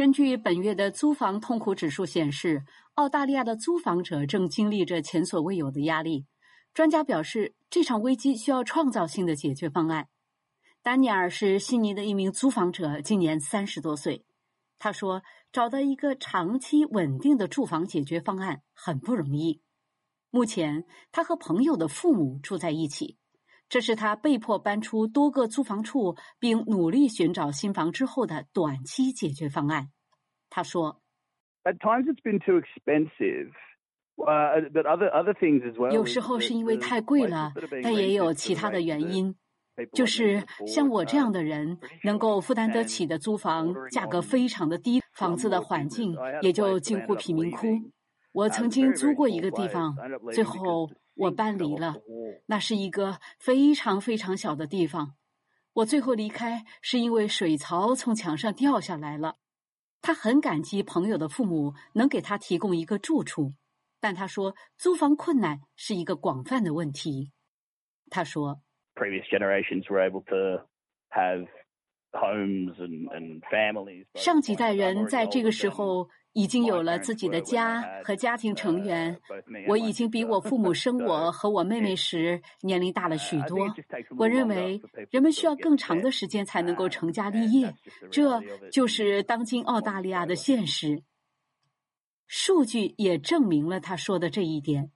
根据本月的租房痛苦指数显示，澳大利亚的租房者正经历着前所未有的压力。专家表示，这场危机需要创造性的解决方案。丹尼尔是悉尼的一名租房者，今年三十多岁。他说：“找到一个长期稳定的住房解决方案很不容易。目前，他和朋友的父母住在一起，这是他被迫搬出多个租房处并努力寻找新房之后的短期解决方案。”他说：“At times it's been too expensive.” 呃，but other other things as well。有时候是因为太贵了，但也有其他的原因。就是像我这样的人，能够负担得起的租房价格非常的低，房子的环境也就近乎贫民窟。我曾经租过一个地方，最后我搬离了。那是一个非常非常小的地方。我最后离开是因为水槽从墙上掉下来了。他很感激朋友的父母能给他提供一个住处。但他说，租房困难是一个广泛的问题。他说，previous generations were able to have 上几代人在这个时候已经有了自己的家和家庭成员。我已经比我父母 生我和我妹妹时年龄大了许多。我认为人们需要更长的时间才能够成家立业，这就是当今澳大利亚的现实。数据也证明了他说的这一点。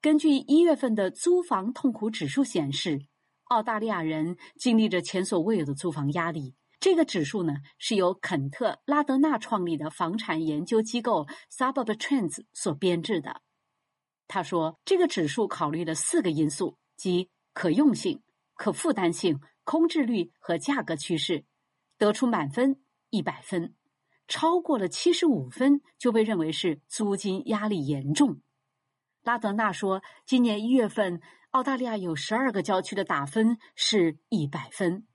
根据一月份的租房痛苦指数显示，澳大利亚人经历着前所未有的租房压力。这个指数呢，是由肯特拉德纳创立的房产研究机构 Suburb Trends 所编制的。他说，这个指数考虑了四个因素，即可用性、可负担性、空置率和价格趋势，得出满分一百分。超过了七十五分就被认为是租金压力严重。拉德纳说，今年一月份，澳大利亚有十二个郊区的打分是一百分。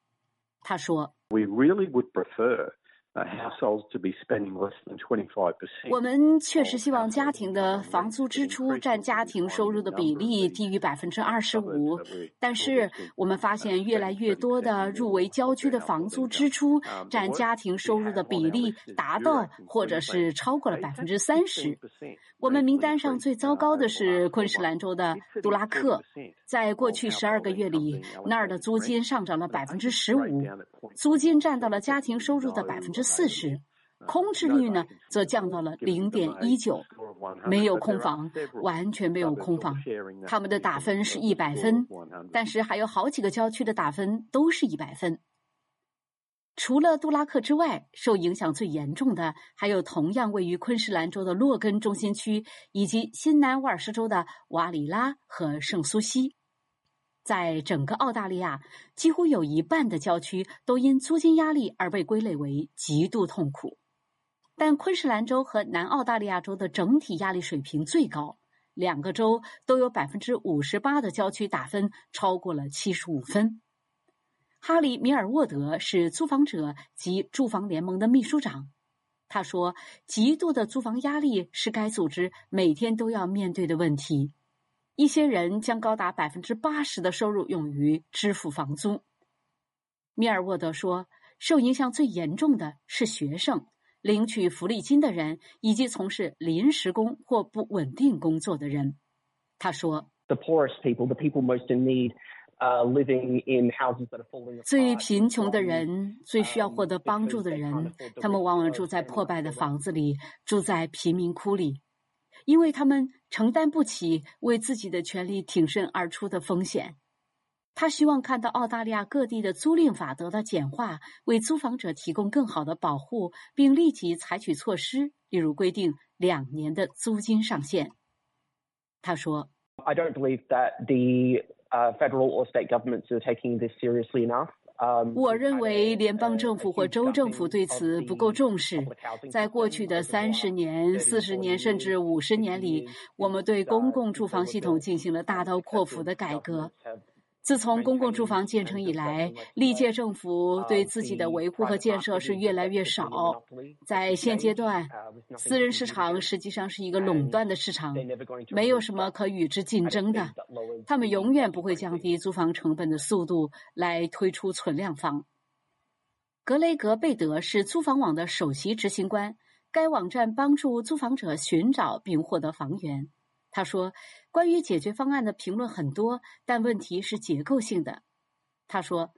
他说：“We really would prefer.” Households to be spending less than twenty five percent。我们确实希望家庭的房租支出占家庭收入的比例低于百分之二十五，但是我们发现越来越多的入围郊区的房租支出占家庭收入的比例达到或者是超过了百分之三十。我们名单上最糟糕的是昆士兰州的杜拉克，在过去十二个月里，那儿的租金上涨了百分之十五，租金占到了家庭收入的百分之。四十，空置率呢则降到了零点一九，没有空房，完全没有空房。他们的打分是一百分，但是还有好几个郊区的打分都是一百分。除了杜拉克之外，受影响最严重的还有同样位于昆士兰州的洛根中心区，以及新南威尔士州的瓦里拉和圣苏西。在整个澳大利亚，几乎有一半的郊区都因租金压力而被归类为极度痛苦。但昆士兰州和南澳大利亚州的整体压力水平最高，两个州都有百分之五十八的郊区打分超过了七十五分。哈里·米尔沃德是租房者及住房联盟的秘书长，他说：“极度的租房压力是该组织每天都要面对的问题。”一些人将高达百分之八十的收入用于支付房租。米尔沃德说：“受影响最严重的是学生、领取福利金的人以及从事临时工或不稳定工作的人。”他说：“The poorest people, the people most in need, uh, living in houses that are falling 最贫穷的人，最需要获得帮助的人，他们往往住在破败的房子里，住在贫民窟里。”因为他们承担不起为自己的权利挺身而出的风险，他希望看到澳大利亚各地的租赁法得到简化，为租房者提供更好的保护，并立即采取措施，例如规定两年的租金上限。他说：“I don't believe that the federal or state governments are taking this seriously enough.” 我认为联邦政府或州政府对此不够重视。在过去的三十年、四十年甚至五十年里，我们对公共住房系统进行了大刀阔斧的改革。自从公共住房建成以来，历届政府对自己的维护和建设是越来越少。在现阶段，私人市场实际上是一个垄断的市场，没有什么可与之竞争的。他们永远不会降低租房成本的速度来推出存量房。格雷格贝德是租房网的首席执行官。该网站帮助租房者寻找并获得房源。他说：“关于解决方案的评论很多，但问题是结构性的。”他说。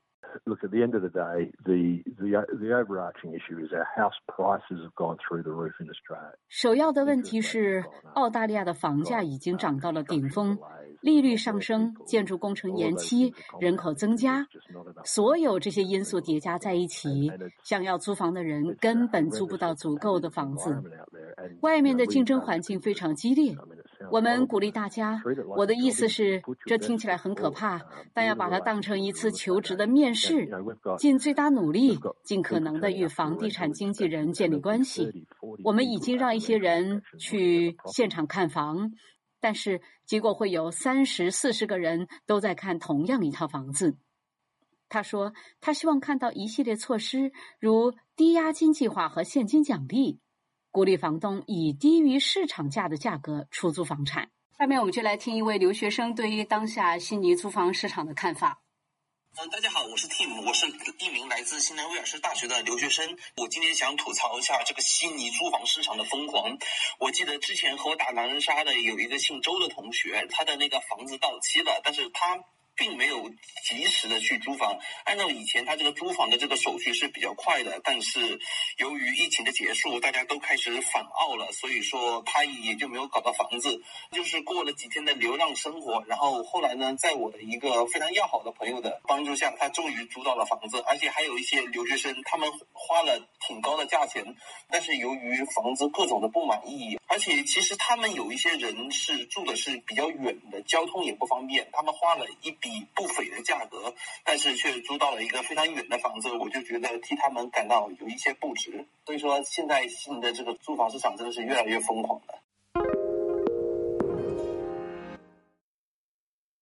look at the end of the day, the the the overarching issue is our house prices have gone through the roof in Australia. 首要的问题是，澳大利亚的房价已经涨到了顶峰，利率上升，建筑工程延期，人口增加，所有这些因素叠加在一起，想要租房的人根本租不到足够的房子。外面的竞争环境非常激烈。我们鼓励大家。我的意思是，这听起来很可怕，但要把它当成一次求职的面试，尽最大努力，尽可能的与房地产经纪人建立关系。我们已经让一些人去现场看房，但是结果会有三十四十个人都在看同样一套房子。他说，他希望看到一系列措施，如低押金计划和现金奖励。鼓励房东以低于市场价的价格出租房产。下面我们就来听一位留学生对于当下悉尼租房市场的看法。嗯，大家好，我是 Tim，我是一名来自新南威尔士大学的留学生。我今天想吐槽一下这个悉尼租房市场的疯狂。我记得之前和我打狼人杀的有一个姓周的同学，他的那个房子到期了，但是他。并没有及时的去租房，按照以前他这个租房的这个手续是比较快的，但是由于疫情的结束，大家都开始返澳了，所以说他也就没有搞到房子，就是过了几天的流浪生活。然后后来呢，在我的一个非常要好的朋友的帮助下，他终于租到了房子，而且还有一些留学生，他们花了挺高的价钱，但是由于房子各种的不满意，而且其实他们有一些人是住的是比较远的，交通也不方便，他们花了一比。不菲的价格，但是却租到了一个非常远的房子，我就觉得替他们感到有一些不值。所以说，现在新的这个租房市场真的是越来越疯狂了。